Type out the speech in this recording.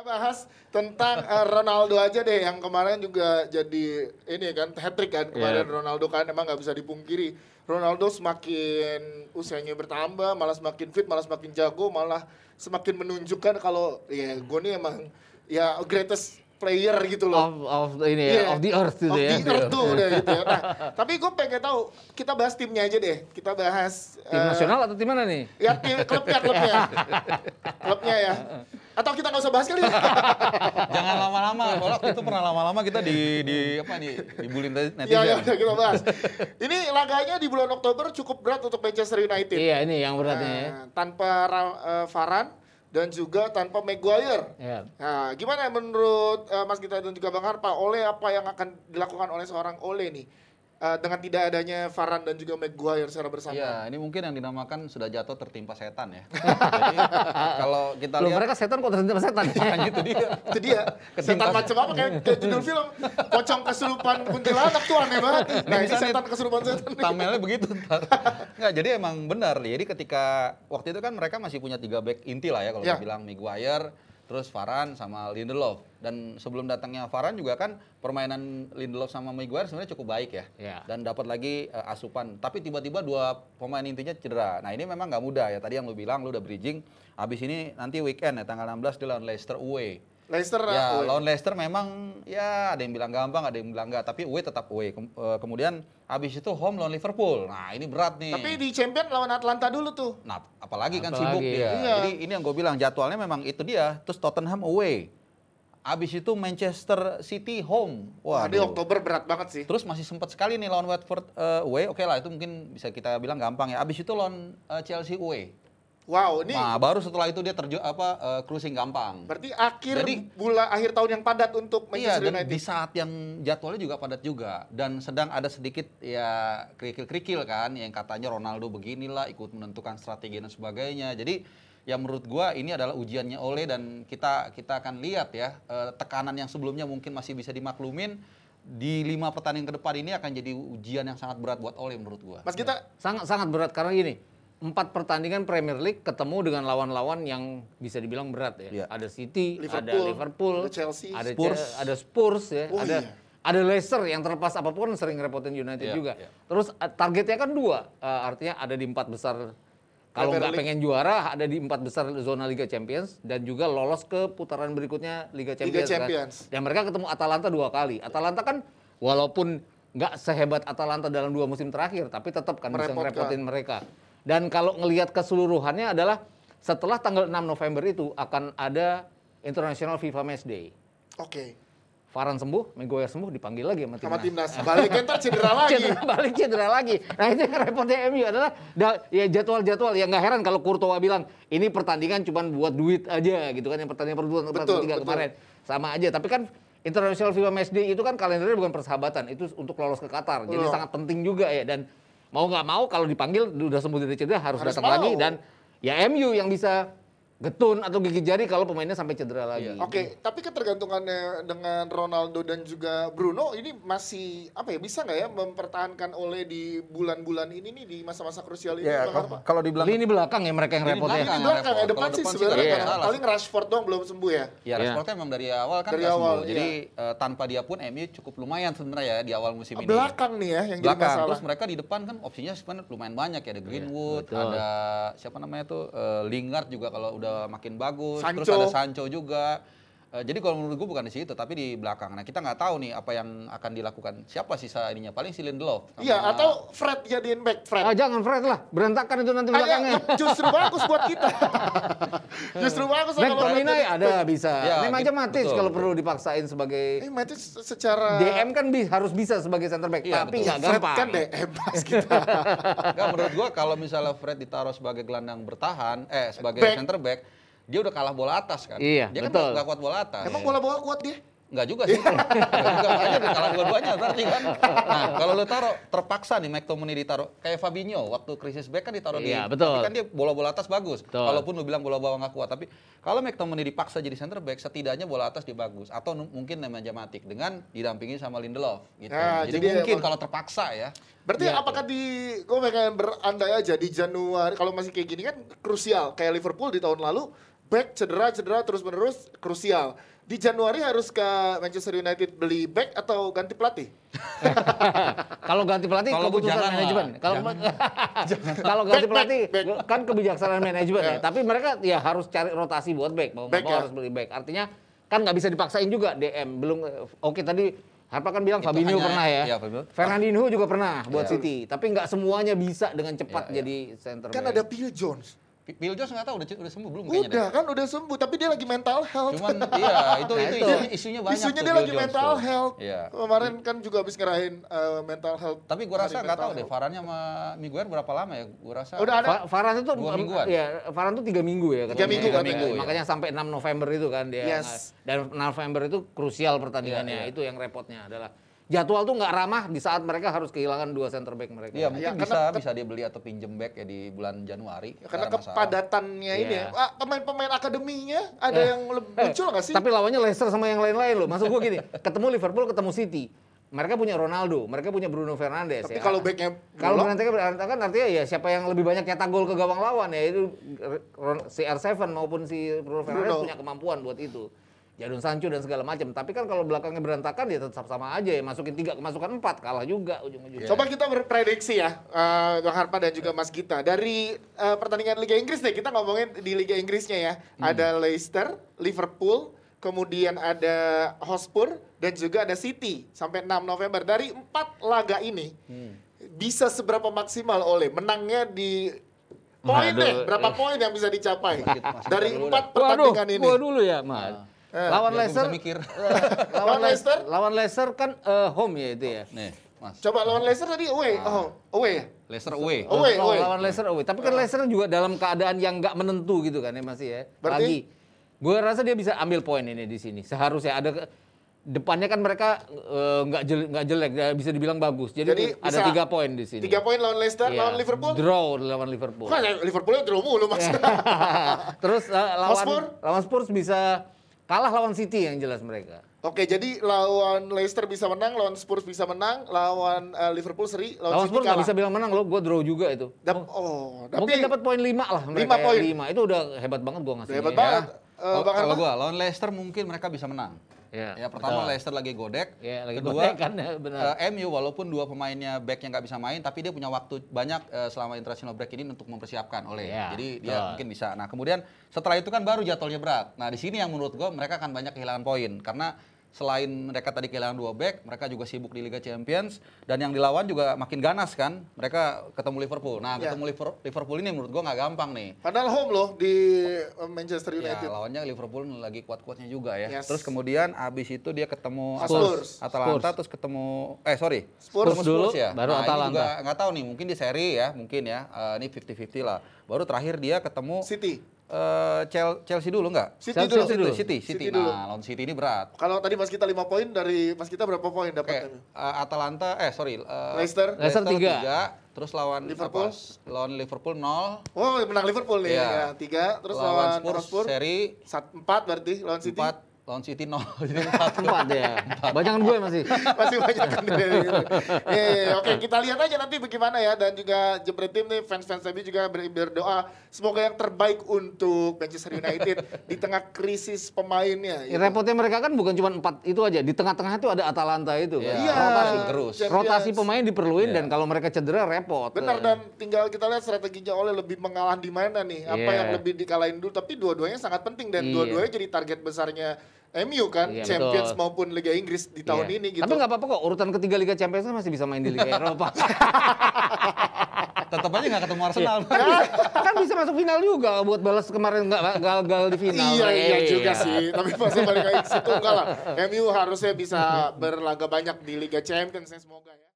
Kita bahas tentang uh, Ronaldo aja deh yang kemarin juga jadi ini kan hat trick kan kemarin Iya. Ronaldo kan emang nggak bisa dipungkiri Ronaldo semakin usianya bertambah malah semakin fit malah semakin jago malah semakin menunjukkan kalau ya gue nih emang ya greatest player gitu loh. Of, of ini ya, Iya. of the earth gitu Of ya. the earth tuh udah gitu ya. Nah, tapi gue pengen tahu kita bahas timnya aja deh. Kita bahas Tim eh, nasional atau tim mana nih? Ya tim klubnya klubnya. klubnya ya. Atau kita nggak usah bahas kali ya? Jangan lama-lama. Kalau itu pernah lama-lama kita di di apa nih dibulin netizen. Iya, ya, kita bahas. Ini laganya di bulan Oktober cukup berat untuk Manchester United. Iya ini yang beratnya ya. Nah, tanpa Ra- eh, Varane dan juga tanpa Maguire. Ya. Nah, gimana menurut eh, Mas Gita dan juga Bang Harpa, Ole apa yang akan dilakukan oleh seorang Ole nih Eh, dengan tidak adanya Varane dan juga Maguire secara bersama? Iya, ini mungkin yang dinamakan sudah jatuh tertimpa setan ya. Jadi kalau kita Loh lihat mereka setan kok ternyata setan. makanya itu dia. Itu dia. Setan macam apa kayak, kayak judul film Pocong kesurupan kuntilanak tuh aneh banget. Nah, ini setan kesurupan setan. Thumbnailnya begitu ntar. Nggak, jadi emang benar. Jadi ketika waktu itu kan mereka masih punya tiga back inti lah ya kalau Ya. dibilang Maguire, terus Varane sama Lindelof. Dan sebelum datangnya Varane juga kan permainan Lindelof sama Maguire sebenarnya cukup baik ya. Ya. Dan dapat lagi eh, asupan. Tapi tiba-tiba dua pemain intinya cedera. Nah ini memang nggak mudah ya. Tadi yang lu bilang lu udah bridging. Habis ini nanti weekend ya tanggal 16 dia lawan Leicester away. Leicester Ya, away. lawan Leicester memang ya ada yang bilang gampang, ada yang bilang enggak, tapi away tetap away. Kem- eh, kemudian habis itu home lawan Liverpool. Nah, ini berat nih. Tapi di champion lawan Atlanta dulu tuh. Nah, apalagi kan Apalagi, sibuk dia. iya. Jadi ini yang gue bilang jadwalnya memang itu dia. Terus Tottenham away. Habis itu Manchester City home. Wah, di Oktober berat banget sih. Terus masih sempat sekali nih lawan Watford eh, away. Oke lah, itu mungkin bisa kita bilang gampang ya. Habis itu lawan eh, Chelsea away. Wow, ini Nah, baru setelah itu dia terjun apa eh, cruising gampang. berarti akhir Jadi- bulan akhir tahun yang padat untuk Iya, Manchester dan United. di saat yang jadwalnya juga padat juga dan sedang ada sedikit ya kerikil-kerikil kan yang katanya Ronaldo beginilah ikut menentukan strategi dan sebagainya. Jadi ya menurut gua ini adalah ujiannya Ole dan kita kita akan lihat ya eh, tekanan yang sebelumnya mungkin masih bisa dimaklumin di lima pertandingan ke depan ini akan jadi ujian yang sangat berat buat Ole menurut gua. Mas kita Sangat sangat berat karena gini. Empat pertandingan Premier League ketemu dengan lawan-lawan yang bisa dibilang berat ya. Iya. Ada City, ada Liverpool, Liverpool, ada Chelsea, ada Spurs. Ada Spurs ya, Oh, ada iya. ada Leicester yang terlepas apa pun sering repotin United Iya, juga. iya. Terus eh, targetnya kan dua, Eh, artinya ada di empat besar. Kalau nggak pengen juara, ada di empat besar zona Liga Champions dan juga lolos ke putaran berikutnya Liga Champions. kan. Champions. Dan mereka ketemu Atalanta dua kali. Atalanta kan walaupun nggak sehebat Atalanta dalam dua musim terakhir, tapi tetap kan bisa Merepotkan. ngerepotin mereka. Dan kalau ngelihat keseluruhannya adalah setelah tanggal 6 November itu akan ada International FIFA Match Day. oke. Varane sembuh, Maguire sembuh, dipanggil lagi sama Sama timnas. timnas. Balik ntar cedera lagi. Cedera balik cedera lagi. Nah itu yang repotnya MU adalah da- ya jadwal-jadwal ya nggak heran kalau Courtois bilang ini pertandingan cuma buat duit aja gitu kan yang pertandingan berdua Betul, pertandingan tiga betul. kemarin sama aja tapi kan International FIFA Match Day itu kan kalendernya bukan persahabatan itu untuk lolos ke Qatar jadi Betul. sangat penting juga ya dan mau nggak mau kalau dipanggil udah sembuh dari cedera harus, Harus datang mau. lagi dan ya MU yang bisa getun atau gigit jari kalau pemainnya sampai cedera lagi. Iya. Oke, tapi ketergantungannya dengan Ronaldo dan juga Bruno ini masih apa ya bisa nggak ya mempertahankan oleh di bulan-bulan ini nih di masa-masa krusial ini Ya, Bang kalau, kalau dibilang Lini belakang ya mereka yang repot ya. belakang. Ini belakang ya depan sih depan sih sebenarnya nggak kan. masalah. paling Rashford doang belum sembuh ya. Ya, Iya. Rashford emang dari awal kan Dari awal, sembuh. Jadi eh, tanpa dia pun MU cukup lumayan sebenarnya ya di awal musim ini. Belakang nih ya yang jadi belakang. masalah. Terus mereka di depan kan opsinya sebenarnya lumayan banyak ya. Ada Greenwood, ada siapa namanya tuh eh, Lingard juga kalau udah makin bagus. Terus Sancho. ada Sancho juga. Eh, jadi kalau menurut gue bukan di situ tapi di belakang. Nah kita nggak tahu nih apa yang akan dilakukan. Siapa sisa ininya? Paling si Lindelof. sama- Iya, atau Fred jadiin back Fred. Ah, jangan Fred lah, berantakan itu nanti belakangnya. Hanya justru bagus buat kita. justru bagus Fred McTominay jadi ada back. bisa. Ya, Ini macam gitu, Matic betul, kalau betul. perlu dipaksain sebagai Eh, Matic secara DM kan bi- harus bisa sebagai center back, Iya, tapi nggak Fred gampang. kan DM pas kita. Nggak, menurut gua kalau misalnya Fred ditaruh sebagai gelandang bertahan, eh sebagai Back. center back, dia udah kalah bola atas kan. Iya, dia betul. kan nggak kuat bola atas. Emang bola bola kuat dia? Enggak juga sih. Enggak juga, makanya udah kalah dua-duanya berarti kan. Nah, kalau lu taruh terpaksa nih McTominay ditaruh kayak Fabinho waktu krisis back kan ditaruh di Iya, betul. tapi kan dia bola-bola atas bagus. Betul. Walaupun lu bilang bola bawah nggak kuat, tapi kalau McTominay dipaksa jadi center back setidaknya bola atas dia bagus atau mungkin namanya Matic dengan didampingi sama Lindelof gitu. Nah, jadi, jadi mungkin emang- kalau terpaksa ya. Berarti Iya. apakah di gue pengen berandai aja di Januari kalau masih kayak gini kan krusial kayak Liverpool di tahun lalu back cedera cedera terus menerus krusial. Di Januari harus ke Manchester United beli back atau ganti pelatih? Kalau ganti pelatih Kalau gua keputusan manajemen. Kalau kalau ganti Back, pelatih back, back. kan kebijaksanaan manajemen ya. Ya. Tapi mereka ya harus cari rotasi buat back. Mau nggak Back mau ya. harus beli back. Artinya kan nggak bisa dipaksain juga DM. Belum oke tadi Harpa kan bilang Itu Fabinho hanya- pernah ya. iya, Fabinho. Fernandinho juga pernah buat Iya. City. Tapi nggak semuanya bisa dengan cepat Iya, iya. jadi center Kan back. ada Phil Jones. Phil Jones nggak tahu udah udah sembuh belum kayaknya Udah kan udah sembuh tapi dia lagi mental health. Cuman iya itu Nah, itu itu. isunya, isunya banyak Isunya tuh, dia Phil lagi Jones mental tuh. health. Iya. Kemarin kan juga habis ngerahin eh, mental health. Tapi gua rasa nggak tahu deh. Varane sama Miguel berapa lama ya? Gua rasa Udah ada Fa- Varane itu Dua mingguan. ya Varane itu tiga minggu ya katanya. minggu kan, minggu, ya. Makanya sampai 6 November itu kan dia. Yes. Dan November itu krusial pertandingannya. Iya, iya. Itu yang repotnya adalah jadwal tuh nggak ramah di saat mereka harus kehilangan dua center back mereka. Iya mungkin Ya, bisa karena- bisa dia beli atau pinjem back ya di bulan Januari. Ya, karena masalah. kepadatannya ini Iya. ya. Ah, pemain-pemain akademinya ada yang lebih Eh, muncul nggak sih? Tapi lawannya Leicester sama yang lain-lain loh. Maksud gua gini, ketemu Liverpool, ketemu City. Mereka punya Ronaldo, mereka punya Bruno Fernandes Tapi ya. kalau backnya kalau berantakan berantakan artinya ya siapa yang lebih banyak cetak gol ke gawang lawan ya itu Ron- si R7 maupun si Bruno Fernandes Bruno. punya kemampuan buat itu. Jadon Sancho dan segala macam. Tapi kan kalau belakangnya berantakan ya tetap sama aja ya. Masukin tiga kemasukan empat kalah juga ujung-ujungnya. Coba kita berprediksi ya, eh, Bang Harpa dan juga Mas Gita. Dari eh, pertandingan Liga Inggris deh, kita ngomongin di Liga Inggrisnya ya. Ada Leicester, Liverpool, kemudian ada Hotspur, dan juga ada City sampai 6 November. Dari empat laga ini, bisa seberapa maksimal oleh menangnya di poin deh, berapa poin yang bisa dicapai dari empat Waduh, pertandingan ini? gua dulu ya, Mas. Eh, lawan Ya, Leicester, mikir. lawan Lawan Leicester, lawan Leicester kan eh, home ya itu ya. Nih, Mas. Coba lawan Leicester tadi away, oh away ya? Leicester away. Oh. Away, Lawan- away. Lawan Leicester away. Tapi kan Leicester juga dalam keadaan yang nggak menentu gitu kan ya masih ya. Berarti? Lagi. Gue rasa dia bisa ambil poin ini di sini. Seharusnya ada ke- depannya kan mereka eh, nggak jelek, nggak jelek, ya bisa dibilang bagus. Jadi, Jadi ada tiga poin di sini. Tiga poin lawan Leicester, Iya. lawan Liverpool. Draw lawan Liverpool. Kok ya, Liverpoolnya draw mulu mas. Terus eh, lawan Hotspur? lawan Spurs bisa kalah lawan City yang jelas mereka. Oke, jadi lawan Leicester bisa menang, lawan Spurs bisa menang, lawan eh, Liverpool seri, lawan, Lawan City Spurs nggak kalah. bisa bilang menang loh, gue draw juga itu. Dap- oh, tapi Mungkin dapat poin lima lah mereka. Lima ya, poin. Lima itu udah hebat banget gue ngasih. hebat banget. Eh, Kalau gua lawan Leicester mungkin mereka bisa menang. Ya, Ya pertama betul. Leicester lagi godek. Ya, lagi Kedua godek kan, ya, benar. eh, MU walaupun dua pemainnya back yang nggak bisa main, tapi dia punya waktu banyak eh, selama international break ini untuk mempersiapkan oleh. Ya, Jadi dia betul. mungkin bisa. Nah kemudian setelah itu kan baru jadwalnya berat. Nah di sini yang menurut gua mereka akan banyak kehilangan poin karena selain mereka tadi kehilangan dua back, mereka juga sibuk di Liga Champions dan yang dilawan juga makin ganas kan. Mereka ketemu Liverpool. Nah Ya. ketemu Liver- Liverpool ini menurut gua nggak gampang nih. Padahal home loh di eh, Manchester Ya, United. lawannya Liverpool lagi kuat-kuatnya juga ya. Yes. Terus kemudian abis itu dia ketemu Spurs. Atalanta, Spurs. terus ketemu eh sorry, Spurs ketemu dulu, ya. baru nah, Atalanta. Ini juga nggak tahu nih, mungkin di seri ya, mungkin ya. Eh, ini 50-50 lah. Baru terakhir dia ketemu City. Eh, Chel- Chelsea dulu nggak? City Chelsea dulu. dulu. City, City, City Nah, dulu. lawan City ini berat. Kalau tadi Mas kita 5 poin dari Mas kita berapa poin Oke, dapatnya? eh, Atalanta, eh sorry, eh, Leicester? Leicester tiga. tiga, terus lawan Liverpool? apa? lawan Liverpool 0, Oh, menang Liverpool nih Iya. ya, tiga. Terus lawan lawan Spurs, Hotspur, seri sat- empat berarti lawan City. 4, lawan City 0. Jadi 4. Empat ya. Banyakan gue masih. Masih banyak. Iya, iya, iya. Oke, kita lihat aja nanti bagaimana ya dan juga Jepret Tim nih fans-fans MU juga ber- berdoa semoga yang terbaik untuk Manchester United di tengah krisis pemainnya. Ya, gitu. repotnya mereka kan bukan cuma empat itu aja. Di tengah-tengah itu ada Atalanta itu. kan. Iya, Rotasi. terus. Rotasi pemain diperluin Iya. dan kalau mereka cedera repot. Benar dan tinggal kita lihat strateginya oleh lebih mengalah di mana nih, apa Iya. yang lebih dikalahin dulu tapi dua-duanya sangat penting dan Iya. dua-duanya jadi target besarnya MU kan, Iya, Champions betul. maupun Liga Inggris di tahun Iya. ini gitu. Tapi nggak apa-apa kok. Urutan ketiga Liga Champions kan masih bisa main di Liga Eropa. Tetap aja nggak ketemu Arsenal. kan bisa masuk final juga buat balas kemarin nggak gagal di final. Iya iya Eh, juga sih, tapi pas balik lagi ke situ enggak lah. MU harusnya bisa berlaga banyak di Liga Champions ya semoga ya.